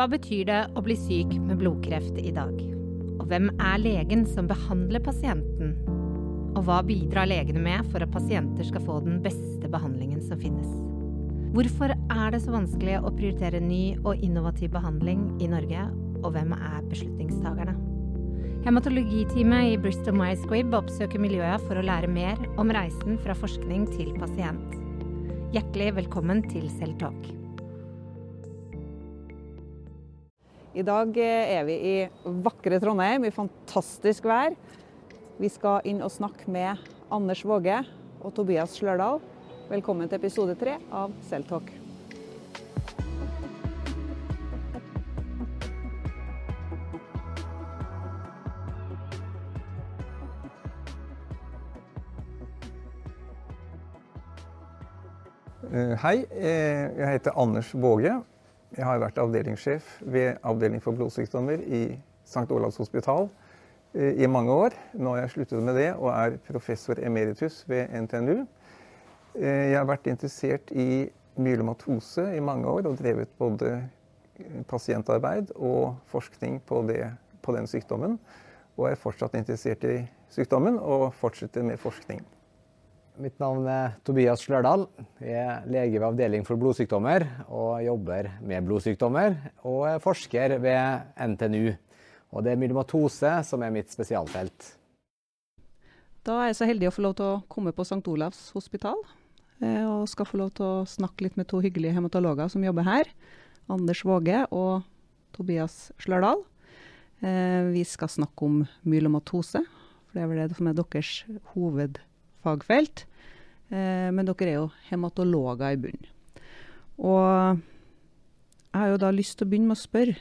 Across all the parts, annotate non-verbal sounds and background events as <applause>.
Hva betyr det å bli syk med blodkreft i dag? Og hvem er legen som behandler pasienten? Og hva bidrar legene med for at pasienter skal få den beste behandlingen som finnes? Hvorfor er det så vanskelig å prioritere ny og innovativ behandling i Norge, og hvem er beslutningstagerne? Hematologiteamet i Bristol Myers Squibb oppsøker miljøet for å lære mer om reisen fra forskning til pasient. Hjertelig velkommen til Selvtalk. I dag eh, er vi i vakre Trondheim i fantastisk vær. Vi skal inn og snakke med Anders Våge og Tobias Slørdal. Velkommen til episode tre av Selvtalk. Eh, Hei, eh, jeg heter Anders Våge. Jeg har vært avdelingssjef ved avdeling for blodsykdommer i St. Olavs hospital eh, i mange år. Nå har jeg sluttet med det og er professor emeritus ved NTNU. Jeg har vært interessert i myelomatose i mange år og drevet både pasientarbeid og forskning på, det, på den sykdommen. Og er fortsatt interessert i sykdommen og fortsetter med forskning. Mitt navn er Tobias Slørdal. Jeg er lege ved avdeling for blodsykdommer og jobber med blodsykdommer. Og er forsker ved NTNU. Og det er myelomatose som er mitt spesialfelt. Da er jeg så heldig å få lov til å komme på St. Olavs hospital. eh, Og skal få lov til å snakke litt med to hyggelige hematologer som jobber her. Anders Våge og Tobias Slørdal. Eh, Vi skal snakke om myelomatose, for det er vel det som er deres hovedfagfelt. Eh, Men dere er jo hematologer i bunnen. Og jeg har jo da lyst til å begynne med å spørre,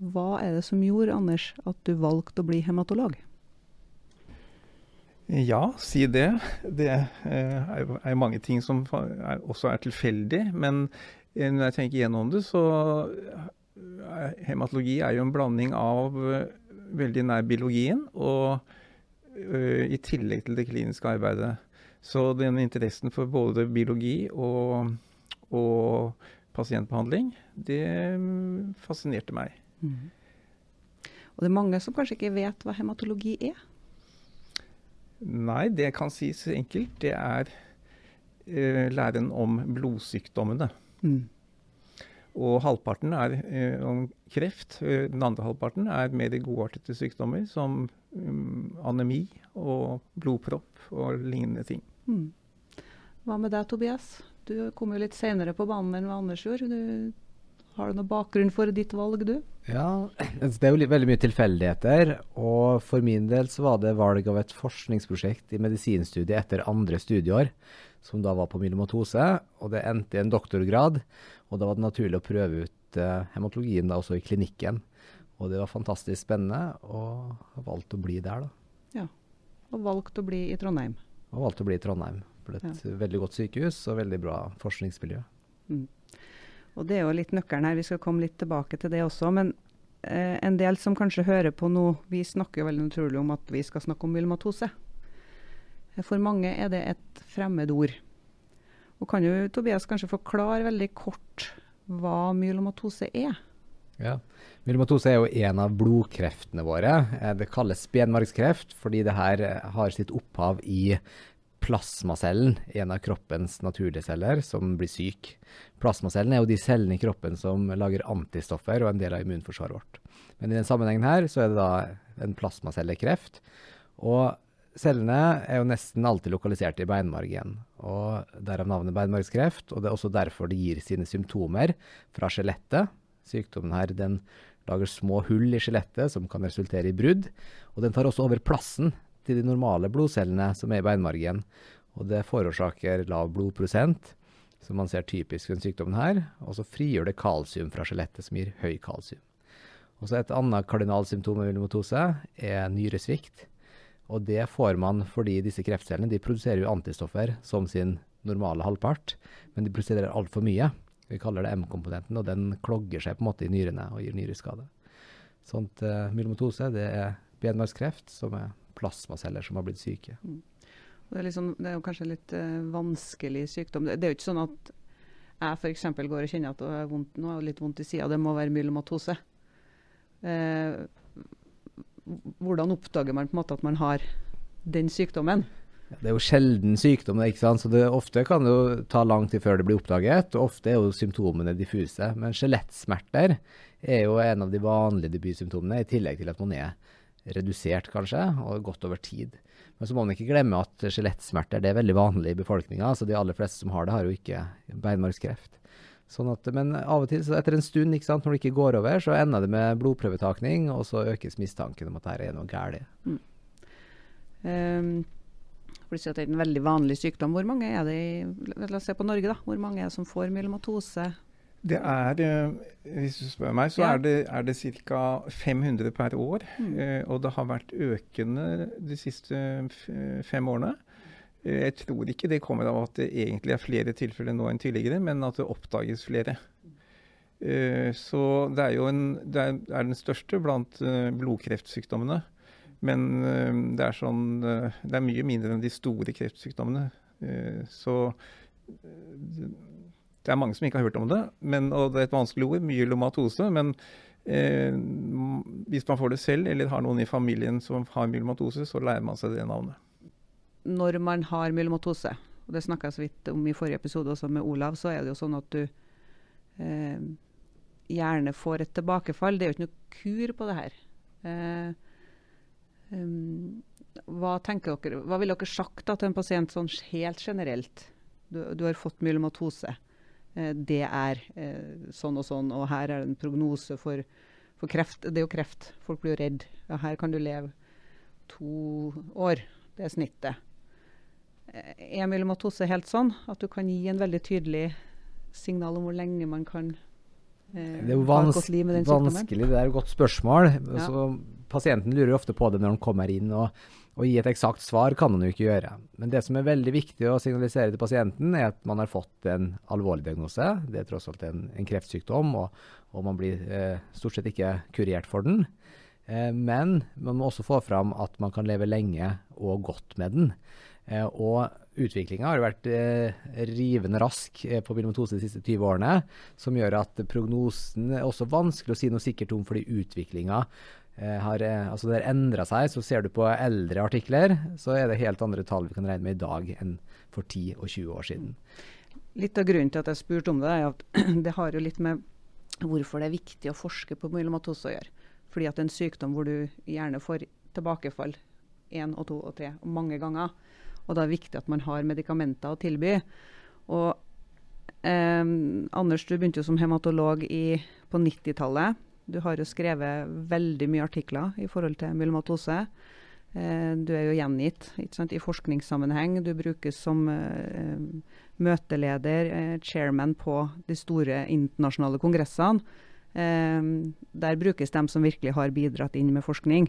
hva er det som gjorde, Anders, at du valgte å bli hematolog? Ja, si det. Det eh, er jo mange ting som også er tilfeldig. Men eh, når jeg tenker gjennom det, så er hematologi er jo en blanding av veldig nær biologien og i tillegg til det kliniske arbeidet. Så den interessen for både biologi og, og pasientbehandling, det mm, fascinerte meg. Og det er mange som kanskje ikke vet hva hematologi er. Nei, det kan sies enkelt. Det er eh, læren om blodsykdommene. Og halvparten er eh, om kreft. Eh, den andre halvparten er mer godartede sykdommer som um, anemi og blodpropp og lignende ting. Mm. Hva med deg, Tobias? Du kom jo litt senere på banen enn hva Anders gjorde. Du, har du noen bakgrunn for ditt valg, du? Ja, det er jo veldig mye tilfeldigheter. Og for min del så var det valg av et forskningsprosjekt i medisinstudiet etter andre studieår, som da var på myelomatose. Og det endte i en doktorgrad. Og da var det naturlig å prøve ut eh, hematologien da også i klinikken. Og det var fantastisk spennende, og har valgt å bli der, da. Ja. Og valgt å bli i Trondheim. Og valgt å bli i Trondheim. For det er et veldig godt sykehus og veldig bra forskningsmiljø. Og det er jo litt nøkkelen her, vi skal komme litt tilbake til det også. Men eh, en del som kanskje hører på nå, vi snakker jo veldig naturlig om at vi skal snakke om myelomatose. For mange er det et fremmedord. Og kan jo Tobias kanskje forklare veldig kort hva myelomatose er? Ja. Myelomatose er jo en av blodkreftene våre. Eh, Det kalles benmargskreft fordi det her eh, har sitt opphav i plasmacellen, en av kroppens naturlige celler, som blir syk. Plasmacellen er jo de cellene i kroppen som lager antistoffer og en del av immunforsvaret vårt. Men i den sammenhengen her så er det da en plasmacellekreft. Og cellene er jo nesten alltid lokalisert i beinmargen, og derav navnet beinmargskreft. Og det er også derfor det gir sine symptomer fra skjelettet. Sykdommen her den lager små hull i skjelettet som kan resultere i brudd. Og den tar også over plassen til de normale blodcellene som er i beinmargen. Og det forårsaker lav blodprosent, som man ser typisk ved denne sykdommen her. Og så frigjør det kalsium fra skjelettet, som gir høy kalsium. Og så Et annet kardinalsymptom ved myelomatose er nyresvikt. Og det får man fordi disse kreftcellene de produserer jo antistoffer som sin normale halvpart, men de produserer altfor mye. Vi kaller det M-komponenten, og den klogger seg på en måte i nyrene og gir nyreskade. Sånt uh, myelomotose det er benmargskreft, som er plasmaceller som har blitt syke. Mm. Det er, liksom, det er jo kanskje litt uh, vanskelig sykdom. Det, det er jo ikke sånn at jeg f.eks. går og kjenner at det er vondt, nå litt vondt i sida, det må være myelomatose. Uh, hvordan oppdager man på en måte at man har den sykdommen? Det er jo sjelden sykdom, ikke sant? så det, ofte kan det jo ta lang tid før det blir oppdaget. og Ofte er jo symptomene diffuse. Men skjelettsmerter er jo en av de vanlige debutsymptomene, i tillegg til at man er redusert, kanskje, og gått over tid. Men så må man ikke glemme at skjelettsmerter er veldig vanlig i befolkninga. Så de aller fleste som har det, har jo ikke beinmargskreft. Sånn men av og til, etter en stund, sant, når det ikke går over, så ender det med blodprøvetakning, og så økes mistanken om at det er noe galt. Mm. Um, det er en veldig vanlig sykdom. Hvor mange er det i, La oss se på Norge, da. Hvor mange er det som får myelomatose? Det er, eh, hvis du spør meg, så ja. er det, er det ca. 500 per år. Mm. Eh, og det har vært økende de siste fem årene. Eh, jeg tror ikke det kommer av at det egentlig er flere tilfeller nå enn tidligere, men at det oppdages flere. Eh, så det er jo en, det er, den største blant eh, blodkreftsykdommene. Men det er sånn Det er mye mindre enn de store kreftsykdommene. Så det er mange som ikke har hørt om det. Men, og det er et vanskelig ord, myelomatose. Men hvis man får det selv, eller har noen i familien som har myelomatose, så lærer man seg det navnet. Når man har myelomatose, og det snakka jeg så vidt om i forrige episode også med Olav, så er det jo sånn at du gjerne får et tilbakefall. Det er jo ikke noe kur på det her. Eh, Um, hva, dere, hva ville dere sagt da, til en pasient sånn helt generelt? Du, du har fått myelomatose. Eh, det er eh, sånn og sånn, og her er det en prognose for, for, kreft. Det er jo kreft. Folk blir jo redd. Ja, her kan du leve to år. Det er snittet. Eh, er myelomatose helt sånn at du kan gi en veldig tydelig signal om hvor lenge man kan eh, det er jo vans vanskelig, det er et godt spørsmål. Ja. Så pasienten lurer ofte på det når han kommer inn, og, og gi et eksakt svar kan man jo ikke gjøre. Men det som er veldig viktig å signalisere til pasienten, er at man har fått en alvorlig diagnose. Det er tross alt en, en kreftsykdom, og, og, man blir eh, stort sett ikke kurert for den. Eh, men man må også få fram at man kan leve lenge og godt med den. Eh, og utviklinga har vært eh, rivende rask eh, på myelomatose de siste 20 årene, som gjør at prognosen er også vanskelig å si noe sikkert om, fordi utviklinga har eh, altså det endra seg. Så ser du på eldre artikler, så er det helt andre tall vi kan regne med i dag enn for 10 og 20 år siden. Litt av grunnen til at jeg spurte om det, er at <clears throat> det har jo litt med hvorfor det er viktig å forske på myelomatose å gjøre. Fordi at det er en sykdom hvor du gjerne får tilbakefall én og to og tre og mange ganger. Og da er det viktig at man har medikamenter å tilby. Og eh, Anders, du begynte jo som hematolog i, på 90-tallet. Du har jo skrevet veldig mye artikler i forhold til myelomatose. Eh, du er jo gjengitt i forskningssammenheng. Du brukes som eh, møteleder, eh, chairman på de store internasjonale kongressene. Der brukes de som virkelig har bidratt inn med forskning.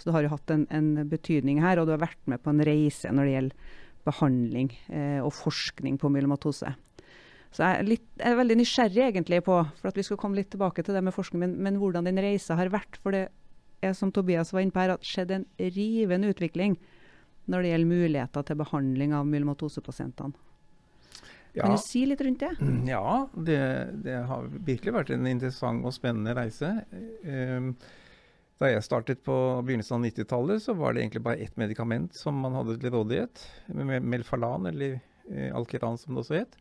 Så du har jo hatt en, en betydning her, og du har vært med på en reise når det gjelder behandling eh, og forskning på myelomatose. Så jeg er, litt, jeg er, veldig nysgjerrig egentlig på, for at vi skal komme litt tilbake til det med forskning, men, men hvordan den reisa har vært. For det er som Tobias var inne på her, at skjedd en rivende utvikling når det gjelder muligheter til behandling av myelomatosepasientene. Ja. Kan du si litt rundt det? Ja, det, det, har virkelig vært en interessant og spennende reise. Um, da jeg startet på begynnelsen av 90-tallet, så var det egentlig bare ett medikament som man hadde til rådighet. Melfalan, eller eh, Alkeran som det også het.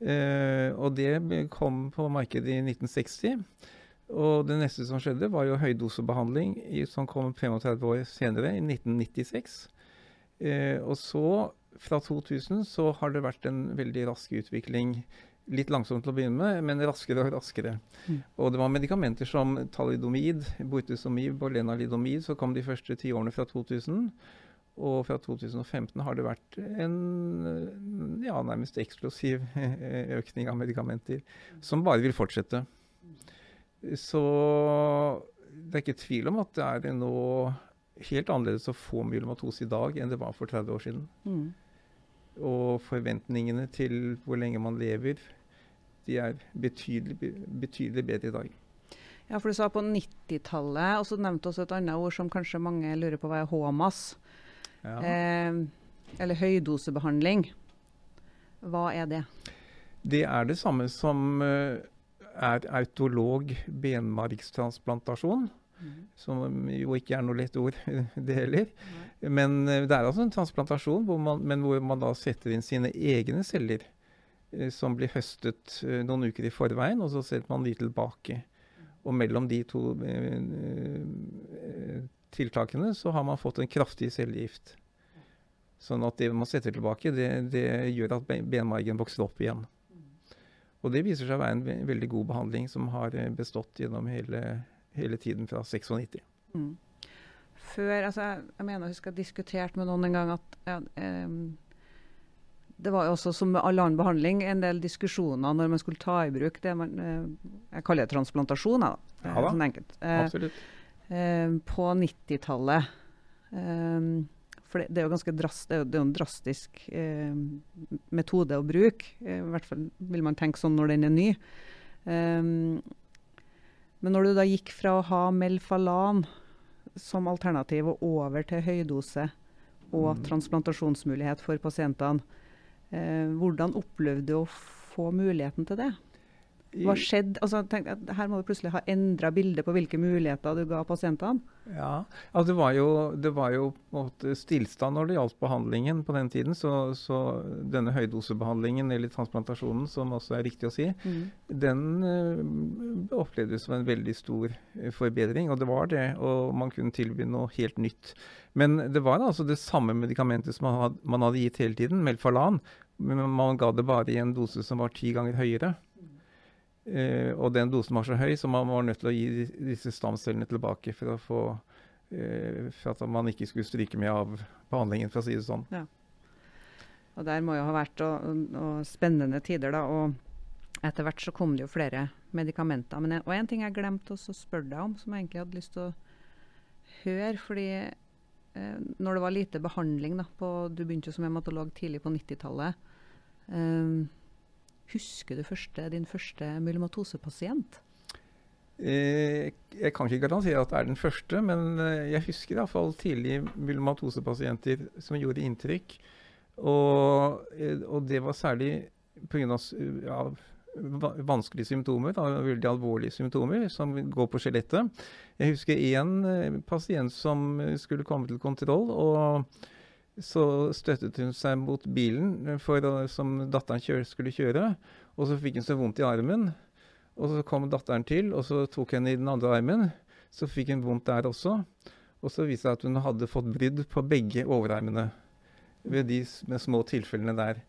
Eh, og det kom på markedet i 1960. Og det neste som skjedde, var jo høydosebehandling, som kom 35 år senere, i 1996. Eh, og så, fra 2000, så har det vært en veldig rask utvikling. Litt langsomt til å begynne med, men raskere og raskere. Mm. Og det var medikamenter som talidomid, bortezomib og lenalidomid som kom de første ti årene fra 2000. Og fra 2015 har det vært en ja, nærmest eksplosiv <laughs> økning av medikamenter, som bare vil fortsette. Så det er ikke tvil om at det er nå helt annerledes å få myelomatose i dag enn det var for 30 år siden. Mm. Og forventningene til hvor lenge man lever, de er betydelig, betydelig bedre i dag. Ja, for du sa på 90-tallet, og så nevnte også et annet ord som kanskje mange lurer på hva er HMAS. Ja. Eh, eller høydosebehandling. Hva er det? Det er det samme som eh, er autolog benmargstransplantasjon. Som jo ikke er noe lett ord, <laughs> det heller. Men eh, det er altså en transplantasjon, hvor man, men hvor man da setter inn sine egne celler. eh, Som blir høstet noen uker i forveien, og så setter man de tilbake. Og mellom de to tiltakene så har man fått en kraftig cellegift. Sånn at det man setter tilbake, det, det gjør at benmargen vokser opp igjen. Og det viser seg å være en veldig god behandling som har eh, bestått gjennom hele, hele tiden fra 96. Mm. Før, altså, jeg, jeg mener jeg husker jeg diskuterte med noen en gang at ja, eh, det var jo også som med all annen behandling en del diskusjoner når man skulle ta i bruk det man eh, Jeg kaller det transplantasjon, jeg, da. Ja da. Sånn enkelt. Eh, Absolutt. Eh, på 90-tallet. Um, for det, det er jo ganske drast, det er jo, det er en drastisk eh, metode å bruke. Eh, I hvert fall vil man tenke sånn når den er ny. Men når du da gikk fra å ha Melfalan som alternativ og over til høydose og Mm. transplantasjonsmulighet for pasientene, eh, hvordan opplevde du å få muligheten til det? Hva skjedde? Altså, tenk, her må du plutselig ha endra bildet på hvilke muligheter du ga pasientene. Ja, altså det var jo, det var jo stillstand når det gjaldt behandlingen på den tiden. Så, så denne høydosebehandlingen, eller transplantasjonen, som også er riktig å si, den uh, opplevdes som en veldig stor eh, forbedring. Og det var det, og man kunne tilby noe helt nytt. Men det var altså det samme medikamentet som man hadde, man hadde gitt hele tiden, Melfalan. Men man ga det bare i en dose som var ti ganger høyere. Eh, og den dosen var så høy, så man var nødt til å gi disse stamcellene tilbake for få uh, For at man ikke skulle stryke med av behandlingen, for å si det sånn. Ja. Og der må jo ha vært og, og spennende tider, da. Og etter hvert så kom det jo flere medikamenter. Men, jeg, og en ting jeg glemte å spørre deg om, som jeg egentlig hadde lyst til å høre. Fordi uh, når det var lite behandling da, på, Du begynte jo som hematolog tidlig på 90-tallet. Eh, husker du første, din første myelomatosepasient? Eh, jeg kan ikke garantere at det er den første, men eh, jeg husker iallfall tidlig myelomatosepasienter som gjorde inntrykk. Og, eh, og det var særlig pga. Ja, va- vanskelige symptomer, da, veldig alvorlige symptomer, som går på skjelettet. Jeg husker én pasient som skulle komme til kontroll. og så støttet hun seg mot bilen eh, for, å- som datteren kjør, skulle kjøre, og så fikk hun så vondt i armen. Og så kom datteren til, og så tok henne i den andre armen. Så fikk hun vondt der også. Og så viste det seg at hun hadde fått brudd på begge overarmene ved de med små tilfellene der.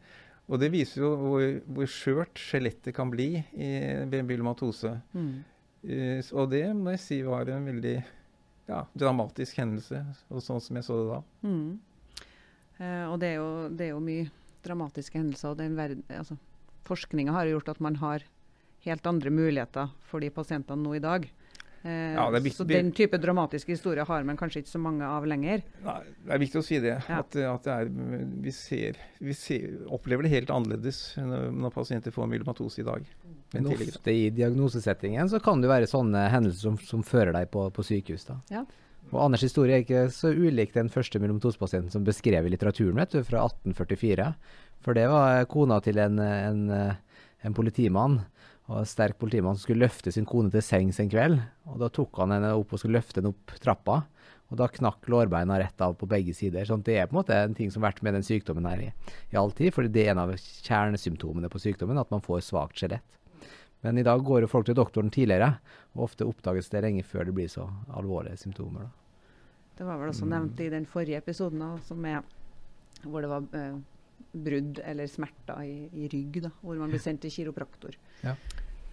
Og det viser jo hvor, hvor skjørt skjelettet kan bli i, ved myelomatose. Mm. Uh, og det må jeg si var en veldig ja, dramatisk hendelse, og sånn som jeg så det da. Mm. Eh, og det er, jo, det er jo mye dramatiske hendelser. og den altså, Forskninga har gjort at man har helt andre muligheter for de pasientene nå i dag. Eh, Ja, det er så den type dramatiske historier har man kanskje ikke så mange av lenger. Nei, det er viktig å si det. Ja. At, at det er, vi, ser, vi ser, opplever det helt annerledes når, når pasienter får myelomatose i dag. Men ofte i diagnosesettingen så kan det være sånne hendelser som, som fører deg på, på sykehus. da. Ja. Og Anders' historie er ikke så ulik den første myelomatosepasienten som beskrev i litteraturen, vet du, fra 1844. For det var kona til en, en, en politimann, og en sterk politimann som skulle løfte sin kone til sengs en kveld. Og da tok han henne opp og skulle løfte henne opp trappa. Og da knakk lårbeina rett av på begge sider. sånn det er på en måte en ting som har vært med den sykdommen her i, i all tid. For det er en av kjernesymptomene på sykdommen, at man får svakt skjelett. Men i dag går jo folk til doktoren tidligere, og ofte oppdages det lenge før det blir så alvorlige symptomer. Da. Det var vel også nevnt i den forrige episoden er, hvor det var uh, brudd eller smerter i, i rygg, da, hvor man blir sendt til kiropraktor. Ja.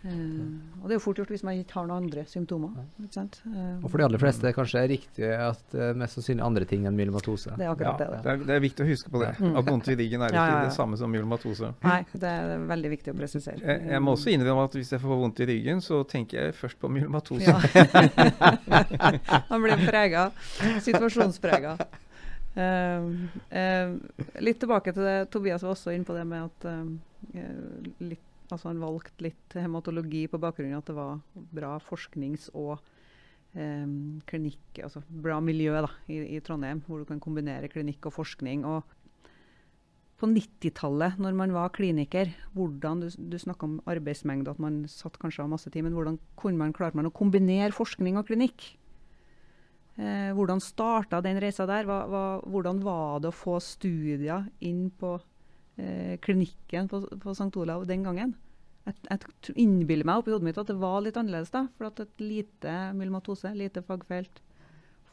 Eh, og det er jo fort gjort hvis man ikke har noen andre symptomer. Ikke sant? Eh, Og for de aller fleste er det kanskje riktig at uh, mest sannsynlig andre ting enn myelomatose. det er Ja, akkurat det. da. det, er, det er viktig å huske på det. Mm. At vondt i ryggen er Ja, ikke ja, ja. det samme som myelomatose. Nei, det er veldig viktig å presisere. Jeg, jeg må også innrømme at hvis jeg får vondt i ryggen, så tenker jeg først på myelomatose. Ja. <laughs> Man blir prega. Situasjonsprega. Um, litt tilbake til det Tobias var også inne på det med at litt, altså han valgte litt hematologi på bakgrunn av at det var bra forsknings- og eh, klinikk, altså bra miljø da, i, i Trondheim, hvor du kan kombinere klinikk og forskning. og på på 90-tallet, når man var kliniker, hvordan Du, du snakka om arbeidsmengde, at man satt kanskje av masse tid. Men hvordan kunne man, klarte man å kombinere forskning og klinikk? Eh, hvordan starta den reisa der? Hva, hva, hvordan var det å få studier inn på eh, klinikken på, på St. Olav den gangen? Jeg, jeg innbiller meg oppi hodet mitt at det var litt annerledes da. For at et lite myelomatose, lite fagfelt,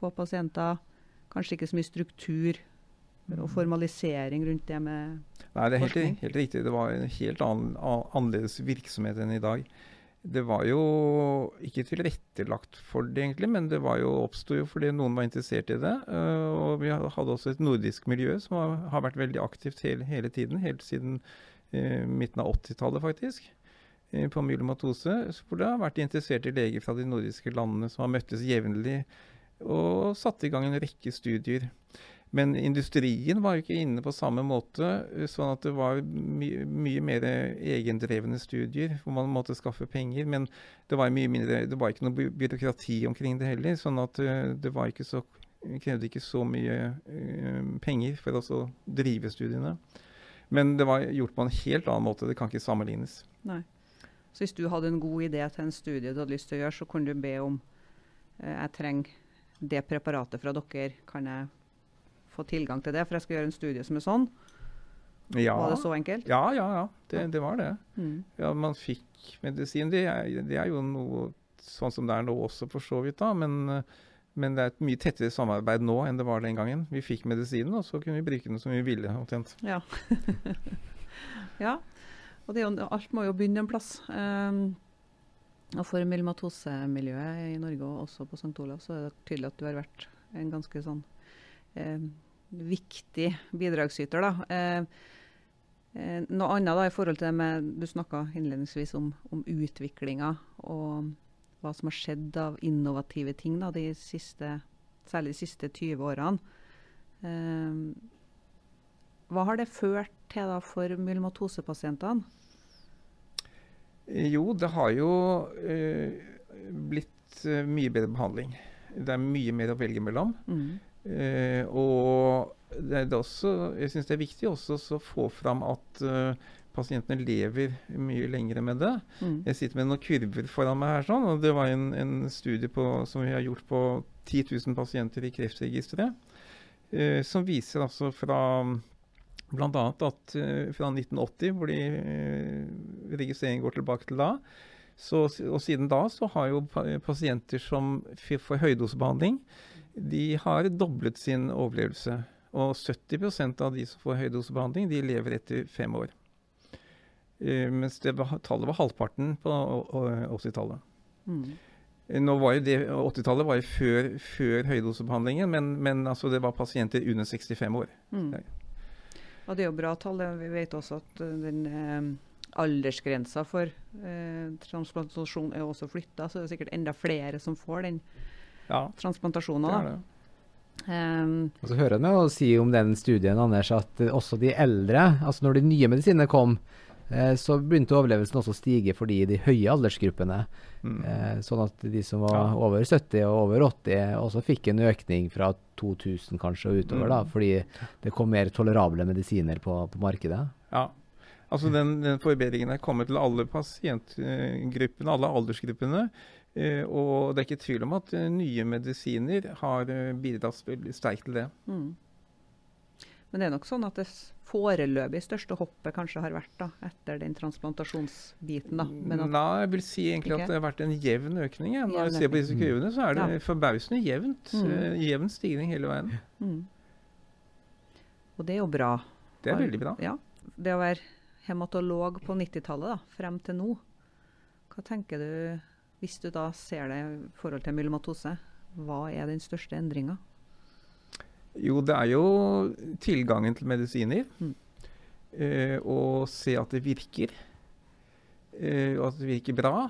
få pasienter, kanskje ikke så mye struktur og formalisering rundt det med Nei, det er helt, helt riktig. Det var en helt annen, annerledes virksomhet enn i dag. Det var jo ikke tilrettelagt for det, egentlig, men det var jo, oppsto jo fordi noen var interessert i det. Uh, og vi hadde også et nordisk miljø som har, vært veldig aktivt hele, hele tiden, helt siden uh, midten av 80-tallet, faktisk. Uh, på myelomatose. Hvor det har vært interesserte leger fra de nordiske landene som har møttes jevnlig og satt i gang en rekke studier. Men industrien var jo ikke inne på samme måte, sånn at det var my mye mer egendrevne studier hvor man måtte skaffe penger. Men det var, mye mindre, det var ikke noe byråkrati omkring det heller. sånn at eh, det ikke så, krevde ikke så mye uh, penger for å drive studiene. Men det var gjort på en helt annen måte. Det kan ikke sammenlignes. Nei. Så hvis du hadde en god idé til en studie du hadde lyst til å gjøre, så kunne du be om uh, jeg trenger det preparatet fra dere. Kan jeg få tilgang til det, for jeg skal gjøre en studie som er sånn. Ja. Var det så enkelt? Ja, ja, ja. Det, det var det. Mm. Ja, man fikk medisin. Det er, det er, jo noe sånn som det er nå også, for så vidt. da, men, men, det er et mye tettere samarbeid nå enn det var den gangen. Vi fikk medisinen, og så kunne vi bruke den som vi ville. omtrent. Ja. <laughs> ja. Og jo, alt må jo begynne en plass. Um, og for myelomatosemiljøet i Norge, og også på St. Olav, så er det tydelig at du har vært en ganske sånn eh, viktig bidragsyter. Da. Eh, eh, noe annet da, i forhold til det med Du snakka innledningsvis om, om utviklinga og hva som har skjedd av innovative ting da, de siste, særlig de siste 20 årene. Eh, hva har det ført til da for myelomatosepasientene? Jo, det har jo eh, blitt eh, mye bedre behandling. Det er mye mer å velge mellom. Mm. Eh, og det er også, jeg syns det er viktig også å få fram at uh, pasientene lever mye lenger med det. Mm. Jeg sitter med noen kurver foran meg her, sånn, og det var en, en studie på, som vi har gjort på 10 000 pasienter i Kreftregisteret, uh, som viser altså fra Bl.a. at uh, fra 1980, hvor de registreringen går tilbake til da, så, og siden da så har jo pasienter som får høydosebehandling, de har doblet sin overlevelse. Og 70% av de som får høydosebehandling, de lever etter fem år. Uh, mens det var, tallet var halvparten på 80-tallet. Mm. Nå var jo det, 80-tallet var jo før, før høydosebehandlingen, men, men altså det var pasienter under 65 år. Mm. Og det er jo bra tall. Vi vet også at den eh, aldersgrensa for eh, transplantasjon er også flytta, så det er sikkert enda flere som får den ja, transplantasjonen. det er det. Um, Og så hører jeg meg si om den studien Anders, at eh, også de eldre, altså når de nye medisinene kom, eh, så begynte overlevelsen også å stige for de i de høye aldersgruppene. Mm. Eh, sånn at de som var Ja. over 70 og over 80 også fikk en økning fra 2000 kanskje og utover, da, Mm. fordi det kom mer tolerable medisiner på, på markedet. Ja. Altså den, den forbedringen er kommet til alle pasientgruppene, alle aldersgruppene. Eh, og det er ikke tvil om at eh, nye medisiner har eh, bidratt veldig sterkt til det. mm. Men det er nok sånn at det foreløpig største hoppet kanskje har vært da, etter den transplantasjonsbiten. da. Men Nei, jeg vil si egentlig Ikke? at det har vært en jevn økning. Ja. Når jeg ser på disse kurvene, så er det Ja. forbausende jevnt. Mm. Jevn stigning hele veien. mm. Og det er jo bra. Det er veldig bra. Ja. Det å være hematolog på 90-tallet, da, frem til nå, hva tenker du hvis du da ser det i forhold til myelomatose? Hva er den største endringa? Jo, det er jo tilgangen til medisiner. Mm. Eh, og se at det virker. Eh, og at det virker bra.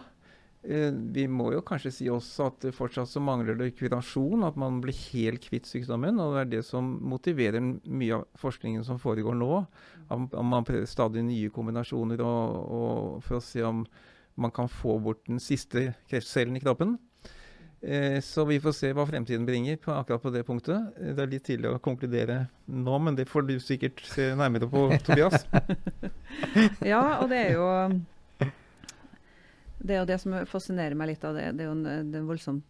Eh, vi må jo kanskje si også at det fortsatt så mangler det kurasjon. At man blir helt kvitt sykdommen. Og det er det som motiverer mye av forskningen som foregår nå. At at man prøver stadig nye kombinasjoner og, og for å se om man kan få bort den siste kreftcellen i kroppen. Eh, så vi får se hva fremtiden bringer på akkurat på det punktet. Det er litt tidlig å konkludere nå, men det får du sikkert se nærmere på, <laughs> Tobias. ja, og det er jo det er jo det som fascinerer meg litt av det. Det er jo en, en voldsom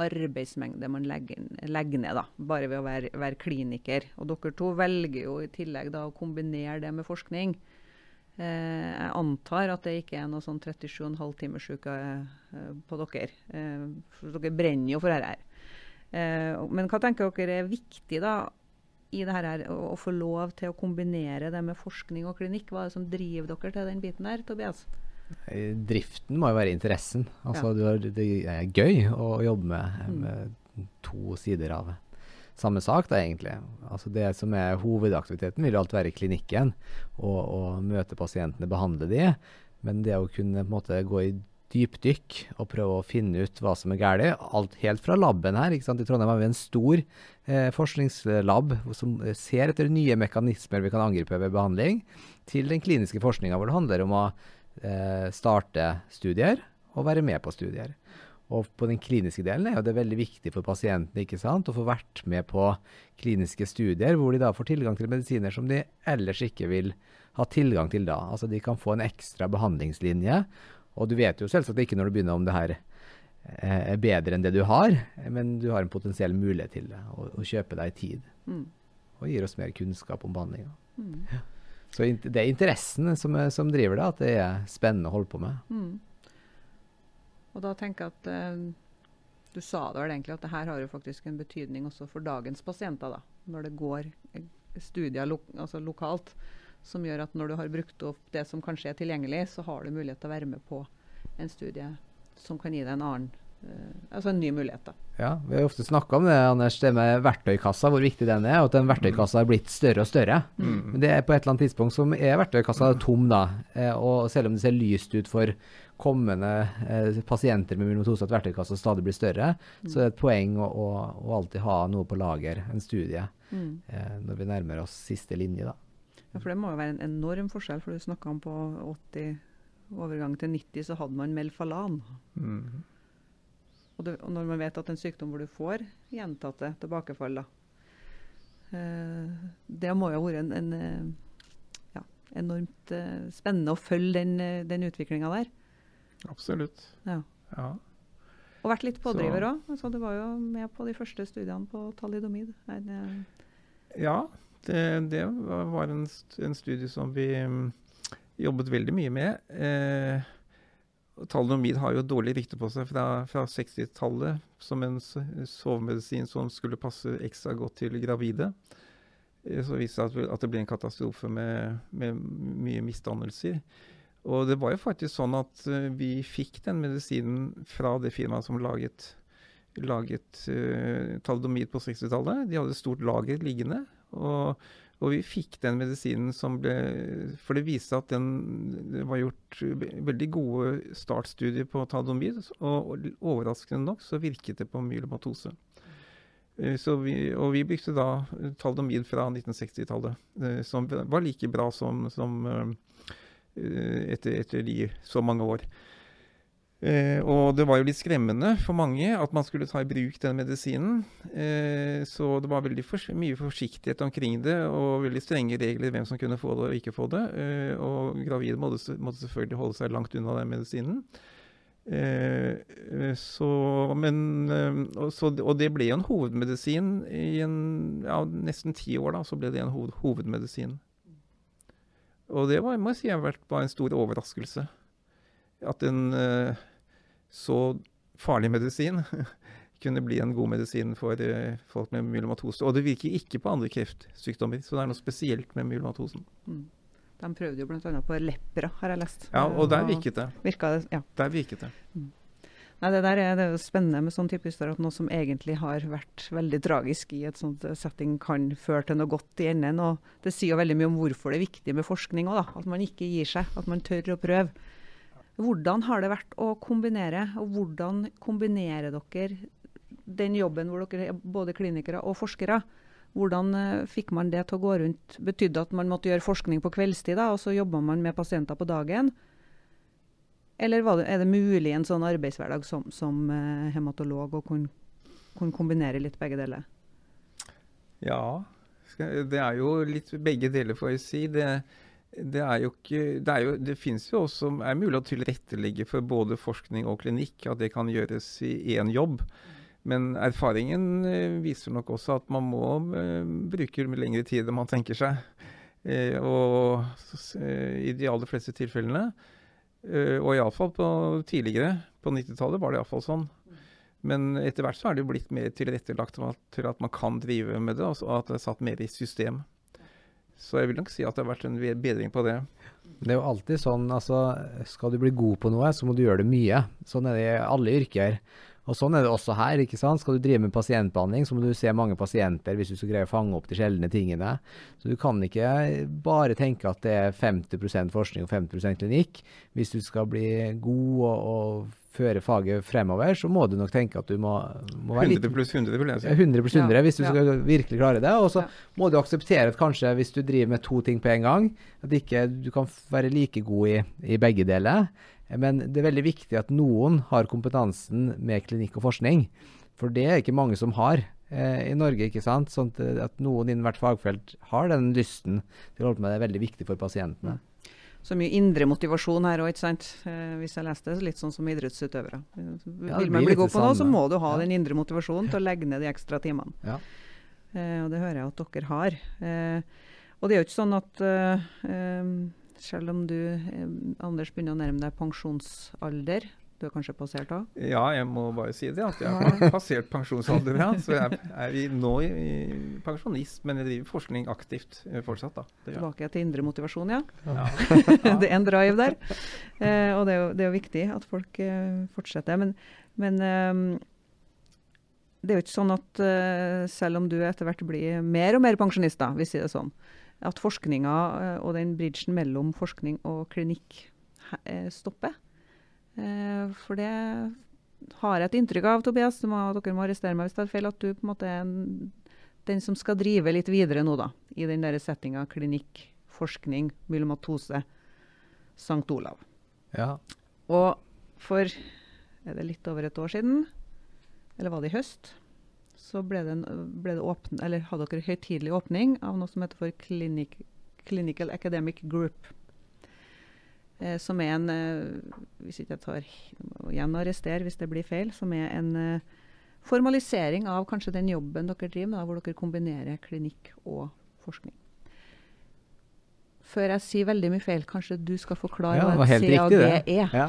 arbeidsmengde man legger, legger, ned da, bare ved å være, være, kliniker. Og dere to velger jo i tillegg da å kombinere det med forskning. Eh, jeg antar at det ikke er noe sånn 37,5 timers uke eh, på dere. Eh, for dere brenner jo for dette her. Eh, men hva tenker dere er viktig da i det her å, få lov til å kombinere det med forskning og klinikk? Hva er det som driver dere til den biten der, Tobias? Driften må jo være interessen. Altså, ja. det er gøy å jobbe med, mm. med, to sider av samme sak, da, egentlig. Altså, det som er hovedaktiviteten, vil jo alt være i klinikken. og møte pasientene, behandle de. Men det å kunne på en måte gå i dypdykk og prøve å finne ut hva som er galt, alt helt fra laben her. I Trondheim har vi en stor eh, forskningslab som ser etter nye mekanismer vi kan angripe ved behandling, til den kliniske forskninga hvor det handler om å eh, starte studier og være med på studier. Og på den kliniske delen er det veldig viktig for pasientene ikke sant, å få vært med på kliniske studier, hvor de da får tilgang til medisiner som de ellers ikke vil ha tilgang til da. Altså de kan få en ekstra behandlingslinje. Og du vet jo selvsagt ikke når du begynner om det her eh, er bedre enn det du har, men du har en potensiell mulighet til det, å, å kjøpe deg tid. Mm. Og gir oss mer kunnskap om behandlinga. Mm. Så det er interessen som, som, driver det, at det er spennende å holde på med. Mm. Og da tenker jeg at eh, Du sa det vel egentlig at det her har jo faktisk en betydning også for dagens pasienter. da, Når det går eh, studier lo altså lokalt som gjør at når du har brukt opp det som kanskje er tilgjengelig, så har du mulighet til å være med på en studie som kan gi deg en annen altså en ny mulighet. da. Ja, Vi har ofte snakka om det Anders, det med verktøykassa, hvor viktig den er. Og at den verktøykassa har blitt større og større. Mm. Men det er på et eller annet tidspunkt som er verktøykassa tom. da. Eh, og selv om det ser lyst ut for kommende eh, pasienter med myelomatose at verktøykassa stadig blir større, mm. så er det et poeng å, å, å, alltid ha noe på lager, en studie, mm. eh, når vi nærmer oss siste linje. da. Ja, For det må jo være en enorm forskjell, for du snakka om på 80 overgang til 90 så hadde man Melfalan. Mm. Og, det, og, når man vet at en sykdom hvor du får gjentatte tilbakefall, da, eh, det må jo ha vært en, en eh, ja, enormt eh, spennende å følge den, den utviklinga der. Absolutt. Ja. ja. Og vært litt pådriver òg. Altså, du var jo med på de første studiene på talidomid. Det... Ja, det, det, var en, en, studie som vi um, jobbet veldig mye med. Eh, Talidomid har jo dårlig rykte på seg fra, fra 60-tallet som en sovemedisin som skulle passe ekstra godt til gravide. Eh, så viste det seg at det ble en katastrofe med, med, mye misdannelser. Og det var jo faktisk sånn at uh, vi fikk den medisinen fra det firmaet som laget, laget uh, talidomid på 60-tallet. De hadde et stort lager liggende. Og og vi fikk den medisinen som ble For det viste at den, det var gjort veldig gode startstudier på talidomid, og overraskende nok så virket det på myelomatose. Eh, vi, og vi brukte da talidomid fra 1960-tallet, eh, som var like bra som, som eh, etter, etter de så mange år. Eh, og det var jo litt skremmende for mange at man skulle ta i bruk den medisinen. Eh, så det var veldig for, mye forsiktighet omkring det, og veldig strenge regler hvem som kunne få det og ikke få det. Eh, og gravide måtte, måtte, selvfølgelig holde seg langt unna den medisinen. Eh, så, men, eh, og, så, og, det ble jo en hovedmedisin i en, ja, nesten ti år. da, Så ble det en hoved, hovedmedisin. Og det var, må jeg si var en stor overraskelse. At en eh, så farlig medisin <laughs> kunne bli en god medisin for uh, folk med myelomatose. Og det virker ikke på andre kreftsykdommer, så det er noe spesielt med myelomatosen. Mm. De prøvde jo bl.a. på lepra, har jeg lest. Ja, og der virket det. Virka det ja. Der virket det. Mm. Nei, det, der er, det er jo spennende med sånn type historier at noe som egentlig har vært veldig tragisk i et sånt eh, setting, kan føre til noe godt i enden. Og det sier jo veldig mye om hvorfor det er viktig med forskning òg, At man ikke gir seg. At man tør å prøve. Hvordan har det vært å kombinere, og hvordan kombinerer dere den jobben hvor dere er både klinikere og forskere? Hvordan uh, fikk man det til å gå rundt? Betydde at man måtte gjøre forskning på kveldstid, da, og så jobba man med pasienter på dagen? Eller det, er det mulig en sånn arbeidshverdag som, som uh, hematolog å kunne, kunne kombinere litt begge deler? Ja, det er jo litt begge deler, får jeg si. Det, det er jo ikke Det, er jo, det finnes jo også er mulig å tilrettelegge for både forskning og klinikk, at det kan gjøres i én jobb. Men erfaringen eh, viser nok også at man må uh, bruke lengre tid enn man tenker seg. Uh, og i de aller fleste tilfellene, og iallfall tidligere, på 90-tallet var det iallfall sånn. Men etter hvert så er det jo blitt mer tilrettelagt til at man kan drive med det, og at det er satt mer i system. Så jeg vil nok si at det har vært en bedring på det. Det er jo alltid sånn, altså skal du bli god på noe, så må du gjøre det mye. Sånn er det i alle yrker. Og sånn er det også her. ikke sant? Skal du drive med pasientbehandling, så må du se mange pasienter hvis du skal greie å fange opp de sjeldne tingene. Så du kan ikke bare tenke at det er 50% forskning og 50% klinikk. Hvis du skal bli god og, og føre faget fremover, så må du nok tenke at du må, må være litt 100 pluss 100, vil jeg si. 100 pluss 100 ja. hvis du skal virkelig klare det. Og så ja. må du akseptere at kanskje hvis du driver med to ting på en gang, at ikke du kan være like god i, i begge deler. Men det er veldig viktig at noen har kompetansen med klinikk og forskning. For det er ikke mange som har eh, i Norge. ikke sant? Sånn at noen innen hvert fagfelt har den lysten til å holde på med det, er veldig viktig for pasientene. Så mye indre motivasjon her òg, ikke sant. Eh, hvis jeg leste det, litt sånn som idrettsutøvere. Ja, Vil man bli god på noe, så må du ha ja. den indre motivasjonen til å legge ned de ekstra timene. Ja. Eh, og det hører jeg at dere har. Eh, og det er jo ikke sånn at eh, eh, selv om du, eh, Anders, begynner å nærme deg pensjonsalder. Du er kanskje passert òg? Ja, jeg må bare si det. At jeg har passert pensjonsalder. Ja. Så jeg er nå i, pensjonist, men jeg driver forskning aktivt eh, fortsatt. da. Tilbake til indre motivasjon, ja. ja. <laughs> det er en drive der. Eh, og det er, jo, det er, jo, viktig at folk eh, fortsetter. Men, men eh, det er jo ikke sånn at uh, selv om du etter hvert blir mer og mer pensjonist, hvis vi sier det sånn, at forskninga uh, og den bridgen mellom forskning og klinikk uh, stopper. for det har jeg et inntrykk av, Tobias, må, dere må arrestere meg hvis det er feil, at du på en måte er en, den som skal drive litt videre nå, da, i den der settinga klinikk, forskning, myelomatose, St. Olav. Ja. Og for er det litt over et år siden eller var det i høst, så ble det, en, ble det åpne, eller hadde dere høytidelig åpning av noe som heter for Clinic, Clinical Academic Group. Eh, som er en eh, Hvis ikke jeg tar igjen arrester hvis det blir feil, som er en eh, formalisering av kanskje den jobben dere driver med, hvor dere kombinerer klinikk og forskning før jeg sier veldig mye feil, kanskje du skal forklare ja, hva et CAG riktig, er? Ja.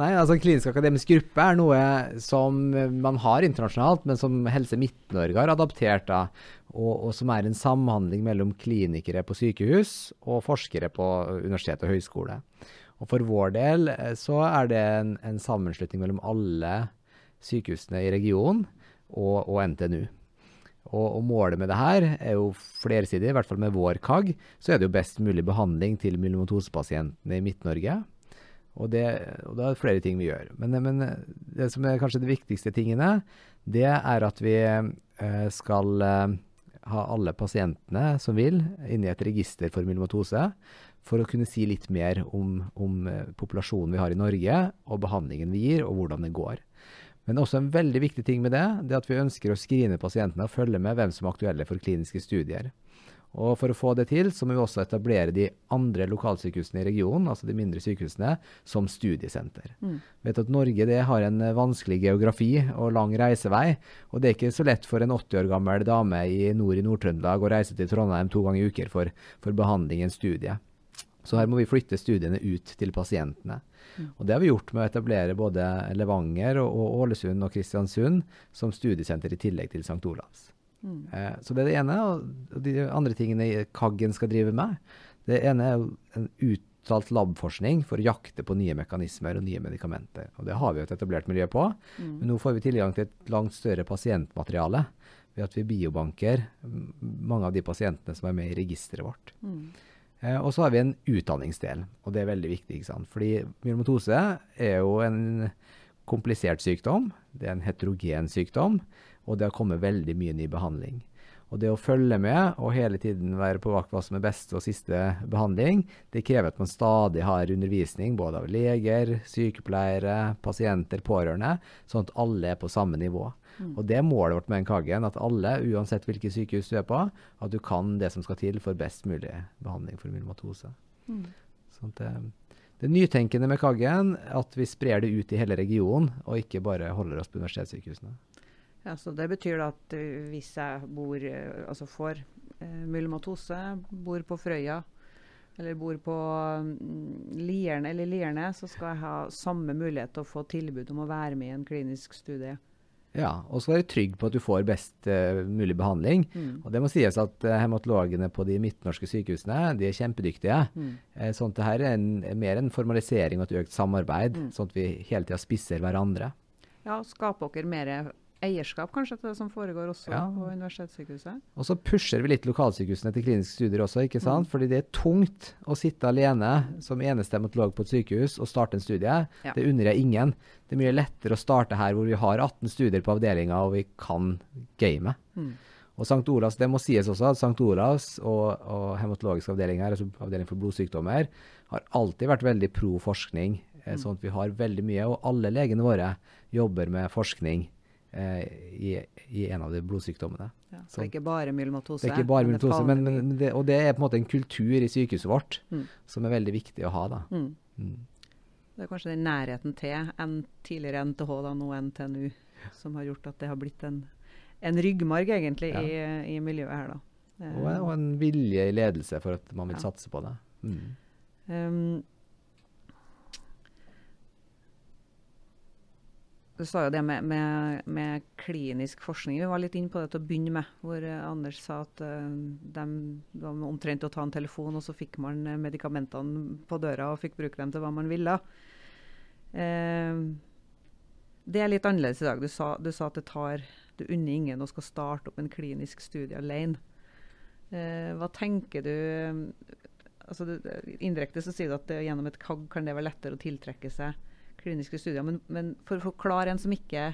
Nei, altså Klinisk akademisk gruppe er noe som man har internasjonalt, men som Helse Midt-Norge har adaptert. da, og, og, som er en samhandling mellom klinikere på sykehus og forskere på universitet og høyskole. Og For vår del eh, så er det en, en sammenslutning mellom alle sykehusene i regionen og, og NTNU. Og, og, målet med det her er jo flersidig, i hvert fall med vår KAG. Så er det jo best mulig behandling til myelomatosepasientene i Midt-Norge. Og, det, og da er det flere ting vi gjør. Men, men, det som er kanskje de viktigste tingene, det er at vi eh, skal eh, ha alle pasientene som vil, inni et register for myelomatose. For å kunne si litt mer om, om eh, populasjonen vi har i Norge, og behandlingen vi gir, og hvordan det går. Men også en veldig viktig ting med det, det er at vi ønsker å skrine pasientene og følge med hvem som er aktuelle for kliniske studier. Og For å få det til, så må vi også etablere de andre lokalsykehusene i regionen, altså de mindre sykehusene, som studiesenter. Mm. Vet at Norge det har en vanskelig geografi og lang reisevei. Og det er ikke så lett for en 80 år gammel dame i nord i Nord-Trøndelag å reise til Trondheim to ganger i uker for, for behandling i en studie. Så her må vi flytte studiene ut til pasientene. Mm. Og Det har vi gjort med å etablere både Levanger og, og Ålesund og Kristiansund som studiesenter i tillegg til St. Olavs. Mm. Eh, så det er det ene. Og de andre tingene Kaggen skal drive med, det ene er en uttalt labforskning for å jakte på nye mekanismer og nye medikamenter. Og Det har vi jo et etablert miljø på, mm. men nå får vi tilgang til et langt større pasientmateriale ved at vi biobanker mange av de pasientene som er med i registeret vårt. Mm. Eh, og så har vi en utdanningsdel, og det er veldig viktig. ikke sant? Fordi myelomatose er jo en komplisert sykdom. Det er en heterogen sykdom, og det har kommet veldig mye ny behandling. Og det å følge med og hele tiden være på vakt hva som er beste og siste behandling, det krever at man stadig har undervisning både av leger, sykepleiere, pasienter, pårørende, sånn at alle er på samme nivå. Mm. Og det er målet vårt med Kaggen, at alle, uansett hvilket sykehus du er på, at du kan det som skal til for best mulig behandling for myelomatose. Mm. Sånn det, det nytenkende med Kaggen at vi sprer det ut i hele regionen, og ikke bare holder oss på universitetssykehusene. Ja, så Det betyr da at uh, hvis jeg bor, uh, altså får eh, myelomatose, bor på Frøya eller bor på um, Lierne eller Lierne, så skal jeg ha samme mulighet til å få tilbud om å være med i en klinisk studie. Ja, og så være trygg på at du får best uh, mulig behandling. Mm. Og det må sies at uh, hematologene på de midtnorske sykehusene de er kjempedyktige. Mm. Uh, sånn at det her er, en, er, mer en formalisering og et økt samarbeid, mm. sånn at vi hele tida spisser hverandre. Ja, skaper dere mer eierskap kanskje til det som foregår også ja. på universitetssykehuset. Og så pusher vi litt lokalsykehusene til kliniske studier også, ikke sant? Mm. Fordi det er tungt å sitte alene som eneste hematolog på et sykehus og starte en studie. Ja. Det unner jeg ingen. Det er mye lettere å starte her hvor vi har 18 studier på avdelinga og vi kan gamet. Mm. Og St. Olavs, det må sies også at St. Olavs og, og avdeling her, altså avdeling for blodsykdommer, har alltid vært veldig pro forskning. Eh, mm. Sånn at vi har veldig mye, og alle legene våre jobber med forskning i, i, en av de blodsykdommene. Ja, så det er ikke bare myelomatose? Det er ikke bare myelomatose, men, men det, og det er på en måte en kultur i sykehuset vårt mm. som er veldig viktig å ha. da. Mm. Mm. Det er kanskje den nærheten til en tidligere NTH, da, nå NTNU, som har gjort at det har blitt en, en ryggmarg egentlig ja. i, i, miljøet her. da. Og, og, en vilje i ledelse for at man vil ja. satse på det. Um, Du sa jo det med, med, med, klinisk forskning. Vi var litt inne på det til å begynne med. Hvor uh, Anders sa at uh, de var omtrent å ta en telefon, og så fikk man uh, medikamentene på døra og fikk bruke dem til hva man ville. det er litt annerledes i dag. Du sa, du sa at det tar Du unner ingen å skal starte opp en klinisk studie alene. hva tenker du altså Indirekte så sier du at gjennom et KAG kan det være lettere å tiltrekke seg kliniske studier. Men, men for å forklare en som ikke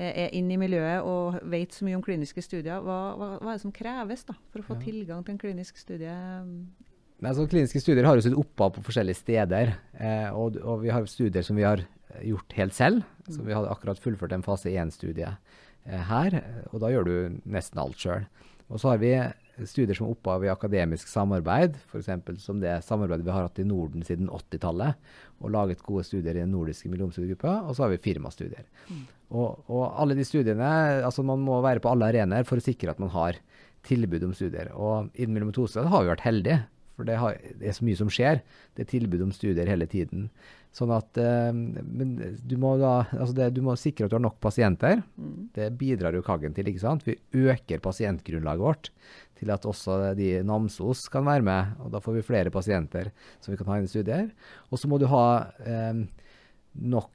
er inne i miljøet og vet så mye om kliniske studier, hva, hva, hva er det som kreves da, for å få ja. tilgang til en klinisk studie? Altså, kliniske studier har jo sitt opphav på forskjellige steder. Eh, og, og, vi har studier som vi har gjort helt selv. Mm. Så vi hadde akkurat fullført en fase 1-studie eh, her. Og da gjør du nesten alt sjøl. Og så har vi studier som opphav i akademisk samarbeid, f.eks. som det samarbeidet vi har hatt i Norden siden 80-tallet, og laget gode studier i den nordiske myelomstudiegruppa. Og så har vi firmastudier. Mm. Og, og, alle de studiene, altså Man må være på alle arenaer for å sikre at man har tilbud om studier. Og innen myelomatose har vi vært heldige. For det, har, det, er så mye som skjer. Det er tilbud om studier hele tiden. Sånn at uh, Men du må da altså det, du må sikre at du har nok pasienter. Mm. Det bidrar jo Kaggen til. ikke sant? Vi øker pasientgrunnlaget vårt til at også de Namsos kan være med. og Da får vi flere pasienter som vi kan ha inn i studier. Og så må du ha eh, nok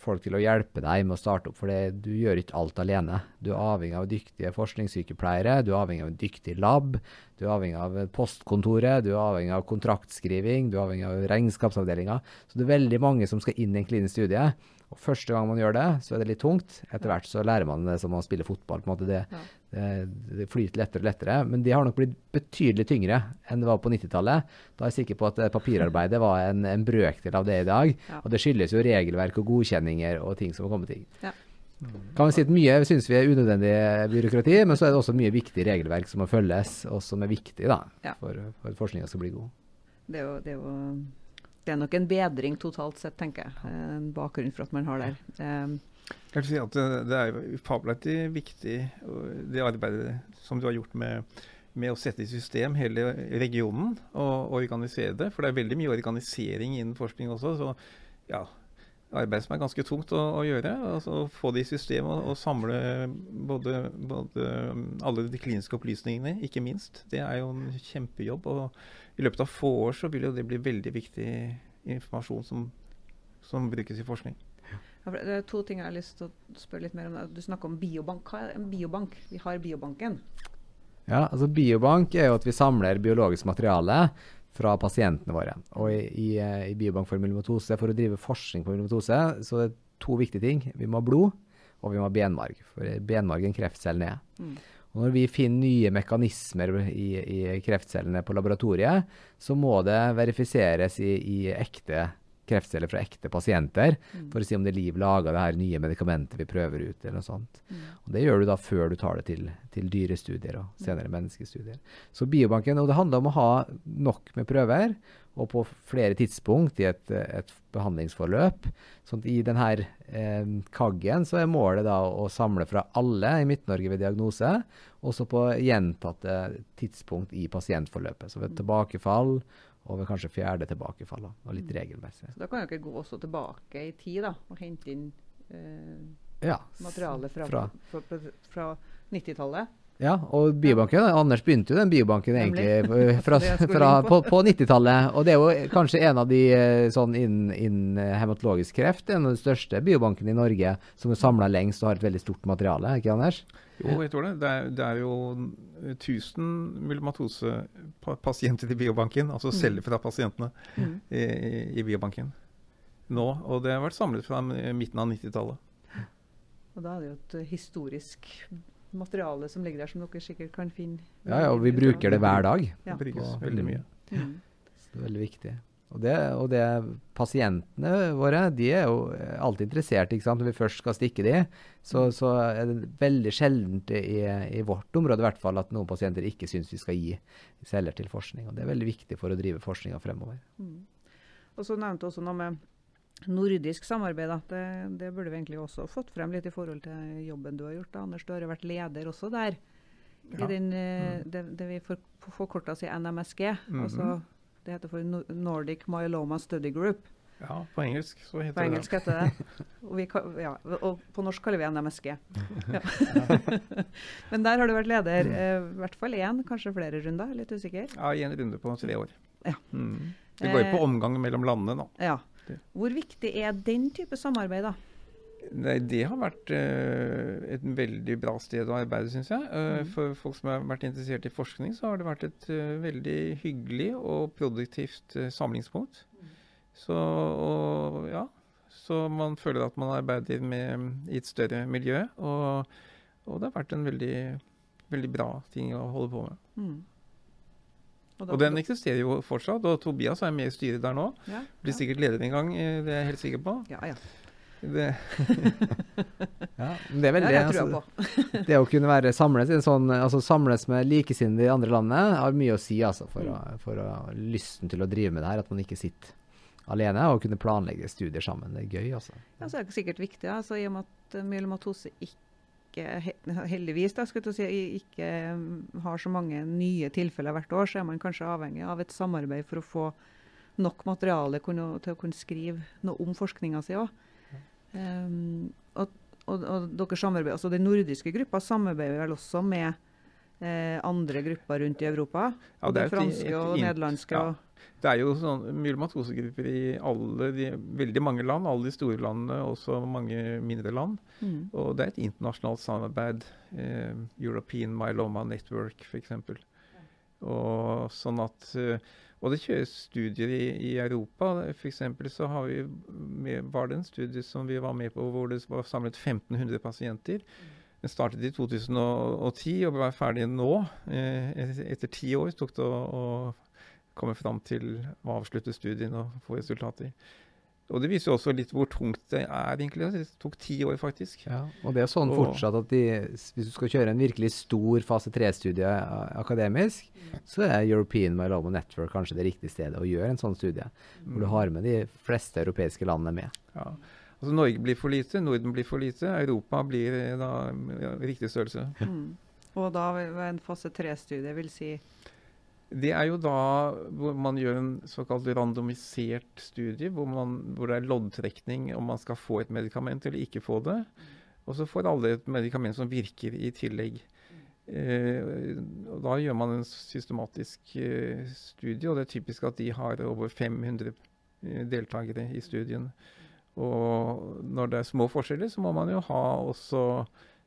folk til å hjelpe deg med å starte opp, for du gjør ikke alt alene. Du er avhengig av dyktige forskningssykepleiere, du er avhengig av en dyktig lab, du er avhengig av postkontoret, du er avhengig av kontraktskriving, du er avhengig av regnskapsavdelinga. Så det er veldig mange som skal inn i en klinisk studie. Og Første gang man gjør det, så er det litt tungt. Etter hvert så lærer man det som å spille fotball. på en måte det, ja. det, det, flyter lettere og lettere. Men de har nok blitt betydelig tyngre enn det var på 90-tallet. Da er jeg sikker på at eh, papirarbeidet var en, en brøkdel av det i dag. Ja. Og det skyldes jo regelverk og godkjenninger og ting som har kommet inn. Ja. Kan vi si at Mye syns vi er unødvendig byråkrati, men så er det også mye viktig regelverk som må følges, og som er viktig da, for, for at forskninga skal bli god. Det er jo, det er jo det er nok en bedring totalt sett, tenker jeg. En bakgrunn for at man har der. Um, jeg vil si at Det er fabelaktig viktig, det arbeidet som du har gjort med, med, å sette i system hele regionen og organisere det. For det er veldig mye organisering innen forskning også. så ja, Arbeid som er ganske tungt å, å gjøre. altså Få det i system og, og samle både, både, alle de kliniske opplysningene, ikke minst. Det er jo en kjempejobb. og i løpet av få år så vil jo det bli veldig viktig informasjon som, som brukes i forskning. Ja, det er to ting jeg har lyst til å spørre litt mer om. Du snakker om biobank. Hva er en biobank? Vi har biobanken. Ja, altså Biobank er jo at vi samler biologisk materiale fra pasientene våre. Og i, i, i Biobank for myelomatose, for å drive forskning på myelomatose, så er det to viktige ting. Vi må ha blod, og vi må ha benmarg. For benmarg er en kreftcelle ned. Mm. Og når vi finner nye mekanismer i, i kreftcellene på laboratoriet, så må det verifiseres i, i ekte kreftceller fra ekte pasienter Mm. for å si om det er liv laga det her nye medikamentet vi prøver ut, eller noe sånt. Mm. Og Det gjør du da før du tar det til, til dyrestudier og senere menneskestudier. Så biobanken, og det handler om å ha nok med prøver, og på flere tidspunkt i et, et behandlingsforløp. Så I denne eh, kaggen så er målet da å samle fra alle i Midt-Norge ved diagnose, også på gjentatte tidspunkt i pasientforløpet. Så ved tilbakefall, og ved kanskje fjerde tilbakefall, da, og litt regelmessig. Så da kan dere gå også tilbake i tid da, og hente inn eh, Ja, materiale fra, fra fra, fra, fra 90-tallet. Ja, og biobanken, Anders begynte jo den biobanken egentlig eh, fra, <laughs> fra, på, på. på 90-tallet. Og det er jo kanskje en av de eh, sånn innen innen, eh, hematologisk kreft, en av de største biobankene i Norge som er samla lengst og har et veldig stort materiale, ikke Anders? Jo, jeg tror det. Det er, det er jo 1000 myelomatosepasienter i biobanken, altså celler fra pasientene Mm. i, i biobanken nå. Og det har vært samlet fra midten av 90-tallet. Og da er det jo et historisk materiale som ligger der, som dere sikkert kan finne. Ja, ja, og vi bruker det hver dag. Ja. Det brukes veldig mye. Mm. Så det er veldig viktig. Og det, og det pasientene våre, de er jo eh, alltid interessert, ikke sant. Når vi først skal stikke de, så, så er det veldig sjeldent i, i vårt område i hvert fall at noen pasienter ikke syns vi skal gi celler til forskning. Og det er veldig viktig for å drive forskninga fremover. Mm. Og så nevnte du også noe med nordisk samarbeid. Det, det burde vi egentlig også fått frem litt i forhold til jobben du har gjort. Da. Anders, du har jo vært leder også der. Ja. I den, mm. det, det vi for, forkorta til NMSG. -hmm. altså, det heter for Nordic Myeloma Study Group. Ja, på engelsk så heter På engelsk heter det <laughs> og, vi, ja, og på norsk kaller vi NMSG. <laughs> Ja. <laughs> Men der har du vært leder eh, i hvert fall én, kanskje flere runder. Litt usikker. Ja, i en runde på tre år. Ja. Mm. Det går jo på Eh, omgang mellom landene, da. Ja. Hvor viktig er den type samarbeid, da? Nei, det har vært uh, et veldig bra sted å arbeide, syns jeg. Uh, mm. For folk som har vært interessert i forskning, så har det vært et uh, veldig hyggelig og produktivt samlingspunkt. Så, og, ja, så man føler at man arbeider med, i et større miljø. Og, og det har vært en veldig, veldig bra ting å holde på med. Mm. Da- Og den eksisterer jo fortsatt, og Tobias er med i styret der nå. ja, Blir ja. sikkert leder en gang, eh, det er jeg helt sikker på. Ja, ja. Det, <laughs> Ja, men det er Det jeg trua altså, <laughs> det å kunne være samles, i en sånn, altså samles med likesinnede i andre landet har mye å si altså, for, å, for å, lysten til å drive med det her. At man ikke sitter alene og kunne planlegge studier sammen. Det er gøy, altså. Ja, så er det sikkert viktig, altså, i og med at eh, myelomatose ikke, he- heldigvis da, skulle jeg si, ikke mm, har så mange nye tilfeller hvert år, så er man kanskje avhengig av et samarbeid for å få nok materiale til å kunne skrive noe om forskninga si òg. Um, og, og, og dere samarbeider, altså Den nordiske gruppa samarbeider vel også med eh, andre grupper rundt i Europa? Ja, det er et- franske og nederlandske? ja. Det er jo sånn myelomatosegrupper i alle de, veldig mange land, alle de store landene, også mange mindre land. Mm. Og det er et internasjonalt samarbeid. Eh, European Myeloma Network f.eks. Og sånn at eh, og det kjøres studier i, i Europa. F.eks. så har vi med, var det en studie som vi var med på hvor det var samlet 1500 pasienter. Den startet i 2010 og ble ferdig nå. Eh, etter ti år tok det å, å komme fram til å avslutte studien og få resultater. Og det viser jo også litt hvor tungt det er, egentlig. Det tok ti år, faktisk. Ja, og det er sånn Og- fortsatt at de, hvis du skal kjøre en virkelig stor fase 3-studie akademisk, så er European Myeloma Network kanskje det riktige stedet å gjøre en sånn studie. Hvor du har med de fleste europeiske landene med. Ja. Altså Norge blir for lite, Norden blir for lite, Europa blir eh, da ja, riktig størrelse. Mm. Og da en fase tre-studie vil si Det er jo da hvor man gjør en såkalt randomisert studie, hvor, man, hvor det er loddtrekning om man skal få et medikament eller ikke få det. Og så får alle et medikament som virker i tillegg. Eh, da gjør man en systematisk eh, studie, og det er typisk at de har over 500 eh, deltakere i studien. Og når det er små forskjeller, så må man jo ha også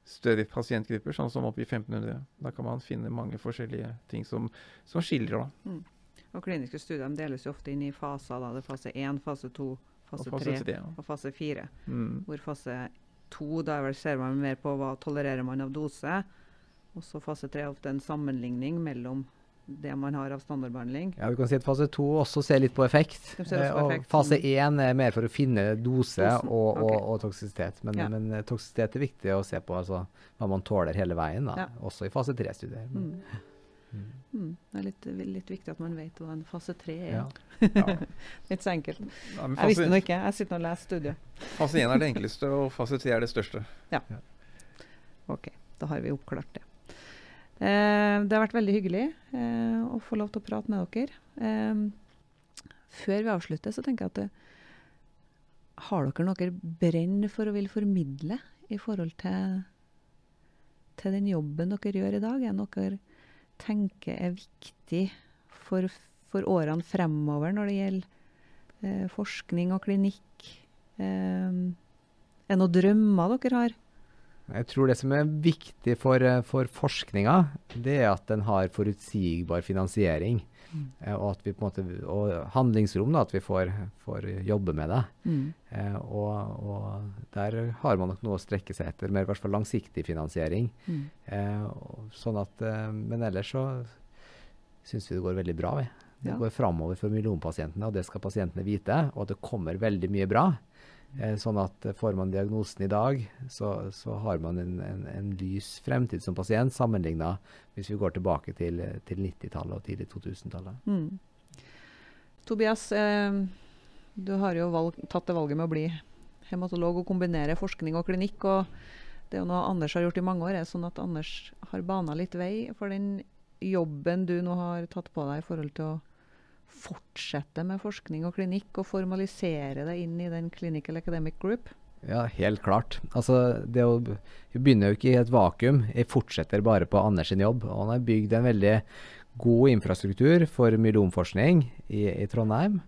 større pasientgrupper, sånn som oppe i 1500. Da kan man finne mange forskjellige ting som, som skiller. da. Og kliniske studier de deles jo ofte inn i faser. Da. Det er fase 1, fase 2, fase, Og fase 3 3 ja. og fase 4. Mm. Hvor fase 2 da ser man mer på hva tolererer man av dose. Og så fase 3 er ofte en sammenligning mellom det man har av standardbehandling. Ja, vi kan si at Fase to også ser litt på effekt. På Eh, og effekt. fase én er mer for å finne dose og, og, okay. og toksisitet. Men, Ja. men eh, toksisitet er viktig å se på, altså hva man tåler hele veien. Da, Ja. Også i fase tre-studier. Mm. <laughs> Mm. Det er litt, litt viktig at man vet hva en fase tre er. Ja. <laughs> Ja. Litt så enkelt. Ja, Jeg visste nå ikke. Jeg sitter og leser studiet. fase 1 er det enkleste, og fase 3 er det største. Ok, da har vi oppklart det. Eh, det har vært veldig hyggelig eh, å få lov til å prate med dere. Eh, før vi avslutter, så tenker jeg at har dere noe brenn for å vil formidle i forhold til, til den jobben dere gjør i dag? Er det dere tenker er viktig for, for årene fremover når det gjelder eh, forskning og klinikk? Eh, er det noen drømmer dere har? Jeg tror det som er viktig for, eh, for forskninga, det er at den har forutsigbar finansiering. Mm. eh, Og, at vi på en måte, og handlingsrom, da, at vi får, får jobbe med det. Mm. Eh, og, og der har man nok noe å strekke seg etter, med i hvert fall langsiktig finansiering. Mm. Eh, sånn at, eh, men ellers så syns vi det går veldig bra. Vi. Det Ja. går framover for millionpasientene, og det skal pasientene vite. Og at det kommer veldig mye bra. Eh, sånn at eh, får man diagnosen i dag, så, så har man en, en, en lys fremtid som pasient, sammenligna hvis vi går tilbake til, til 90-tallet og tidlig 2000-tallet. Mm. Tobias, eh, du har jo valg, tatt det valget med å bli hematolog og kombinere forskning og klinikk. og Det er jo noe Anders har gjort i mange år. Er sånn at Anders har bana litt vei for den jobben du nå har tatt på deg i forhold til å fortsette med forskning og klinikk, og formalisere det inn i den Clinical Academic Group? Ja, helt klart. Altså, det å, vi begynner jo ikke i et vakuum. Jeg fortsetter bare på Anders sin jobb. Og han har bygd en veldig god infrastruktur for myelomforskning i, i Trondheim.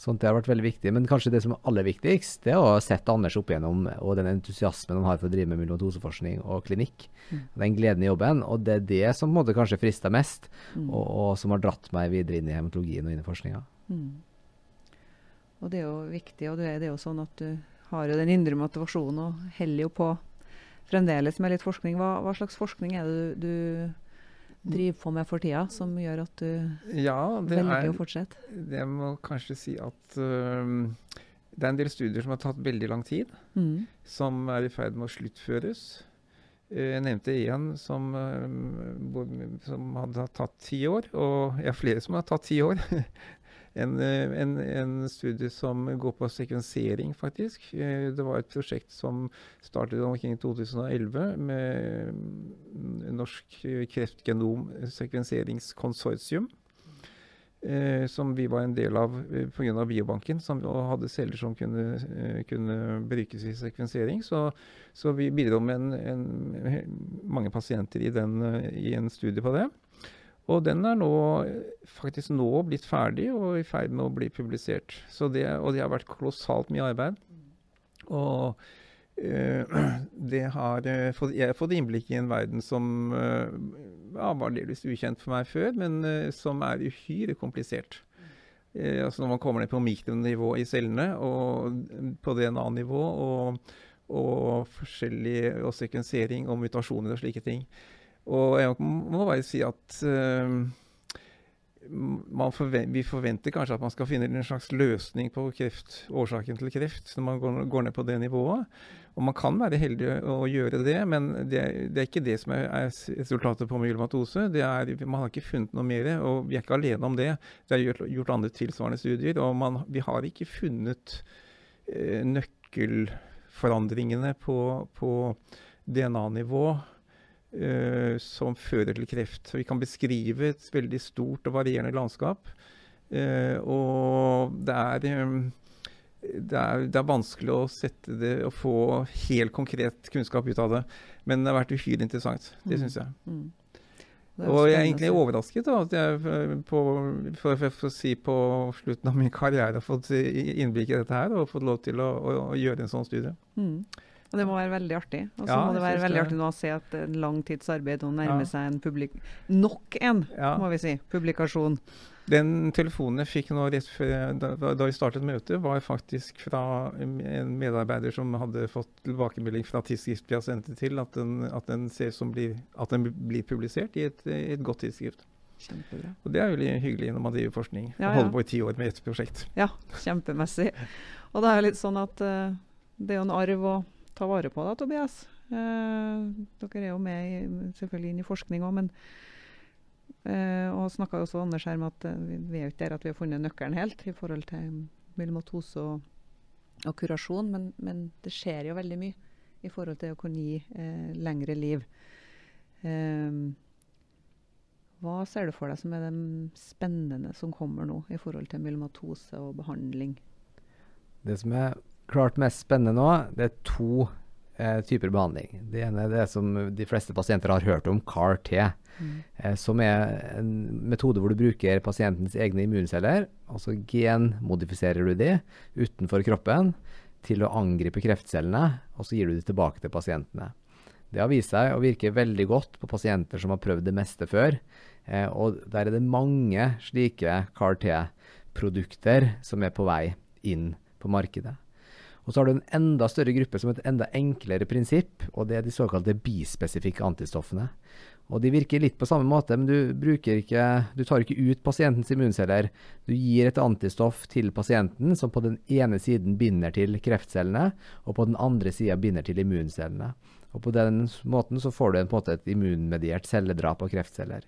Sånt det har vært veldig viktig. Men kanskje det som er aller viktigst, det er å sette Anders opp igjennom og den entusiasmen han har for å drive med myelomatoseforskning og klinikk. Mm. Den gleden i jobben. Og det er det som måte kanskje frister mest, Mm. og, og som har dratt meg videre inn i hematologien og inn i forskninga. Mm. Og det er jo viktig, og det er jo sånn at du har jo den indre motivasjonen og heller jo på fremdeles med litt forskning. Hva, hva slags forskning er det du, du driver på med for tida, som gjør at du Ja, velger er å fortsette? Det må kanskje si at uh, det er en del studier som har tatt veldig lang tid, Mm. som er i ferd med å sluttføres. Eh, Jeg nevnte én som, som hadde tatt ti år, og jeg har flere som har tatt ti år. <laughs> En, eh, en, en studie som går på sekvensering, faktisk. Eh, Det var et prosjekt som startet omkring 2011 med Norsk kreftgenomsekvenseringskonsortium. Eh, som vi var en del av eh, pga. biobanken, som hadde celler som kunne, eh, kunne brukes i sekvensering. Så, så vi bidro med en, en, mange pasienter i, den, eh, i en studie på det. Og den er nå faktisk nå blitt ferdig og i ferd med å bli publisert. Det, og det har vært kolossalt mye arbeid. Og <clears throat> det har eh, jeg har fått innblikk i en verden som eh, ja, var delvis ukjent for meg før, men eh, som er uhyre komplisert. Eh, altså når man kommer ned på mikronivå i cellene, og på DNA-nivå, og, og forskjellig og sekvensering og mutasjoner og slike ting. Og jeg må bare si at eh, man forven vi forventer kanskje at man skal finne en slags løsning på kreft, årsaken til kreft når man går, går ned på det nivået. Og man kan være heldig å gjøre det, men det, det er ikke det som er, resultatet på myelomatose. Er, man har ikke funnet noe mer, og vi er ikke alene om det. Det er gjort, gjort andre tilsvarende studier, og man, vi har ikke funnet eh, nøkkelforandringene på, på DNA-nivå eh, som fører til kreft. Vi kan beskrive et veldig stort og varierende landskap. eh, og det er, eh, det er, det er vanskelig å sette det og få helt konkret kunnskap ut av det. Men det har vært uhyre interessant. Det Mm. syns jeg. Mm. Det Og jeg er egentlig overrasket da, at jeg på, for, for, for å si på slutten av min karriere har fått innblikk i dette her og fått lov til å, å, å gjøre en sånn studie. Mm. Og det må være veldig artig. Og så Ja, må det være veldig det. artig nå å se at en lang tids arbeid nå nærmer Ja. seg en publik... Nok en, Ja. må vi si, publikasjon. Den telefonen jeg fikk nå da, da vi startet møtet, var faktisk fra en medarbeider som hadde fått tilbakemelding fra Tidsskrift Piacente til at den, at den, ser som blir, at den blir publisert i et, i et godt tidsskrift. Kjempebra. Og det er veldig hyggelig når man driver forskning. Ja, og holder på i ti år med ett prosjekt. Ja, kjempemessig. Og det er jo litt sånn at uh, det er jo en arv å ta vare på, da, Tobias. Eh, dere er jo med i, selvfølgelig inn i forskning òg, men eh, Og snakka også Anders her med at eh, vi, er ikke der at vi har funnet nøkkelen helt i forhold til myelomatose og, og kurasjon, men, men det skjer jo veldig mye i forhold til å kunne gi eh, lengre liv. Eh, hva ser du for deg som er det spennende som kommer nå i forhold til myelomatose og behandling? Det som er klart mest spennende nå, det er to eh, typer behandling. Det ene er det som de fleste pasienter har hørt om, CAR-T. Eh, som er en metode hvor du bruker pasientens egne immunceller, og så genmodifiserer du de utenfor kroppen til å angripe kreftcellene, og så gir du de tilbake til pasientene. Det har vist seg å virke veldig godt på pasienter som har prøvd det meste før. Eh, og der er det mange slike CAR-T-produkter som er på vei inn på markedet. Og så har du en enda større gruppe som et enda enklere prinsipp, og det er de såkalte bispesifikke antistoffene. Og de virker litt på samme måte, men du, ikke, du tar ikke ut pasientens immunceller. Du gir et antistoff til pasienten som på den ene siden binder til kreftcellene, og på den andre sida binder til immuncellene. Og på den måten så får du en, på en måte et immunmediert celledrap av kreftceller.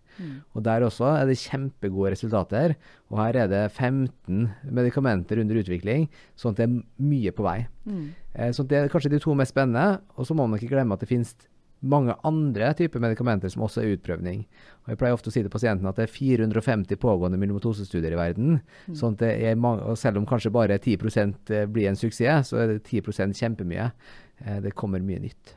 Og der også er det kjempegode resultater. Og her er det 15 medikamenter under utvikling, sånn at det er mye på vei. Eh, så det er kanskje de to mest spennende. Og så må man ikke glemme at det finnes mange andre typer medikamenter som også er utprøvning. Og jeg pleier ofte å si til pasienten at det er 450 pågående myelomotosestudier i verden. sånn at det er mange, og Selv om kanskje bare 10% blir en suksess, så er det 10 kjempemye. Eh, det kommer mye nytt.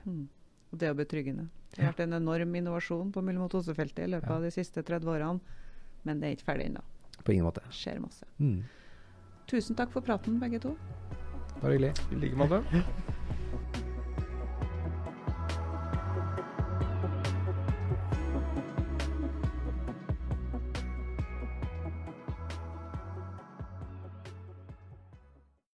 Og det er jo betryggende. Det har vært en enorm innovasjon på myelomatosefeltet i løpet av de siste 30 årene, men det er ikke ferdig ennå. På ingen måte. Det skjer masse. Mm. Tusen takk for praten, begge to. Bare hyggelig. I like måte. <laughs>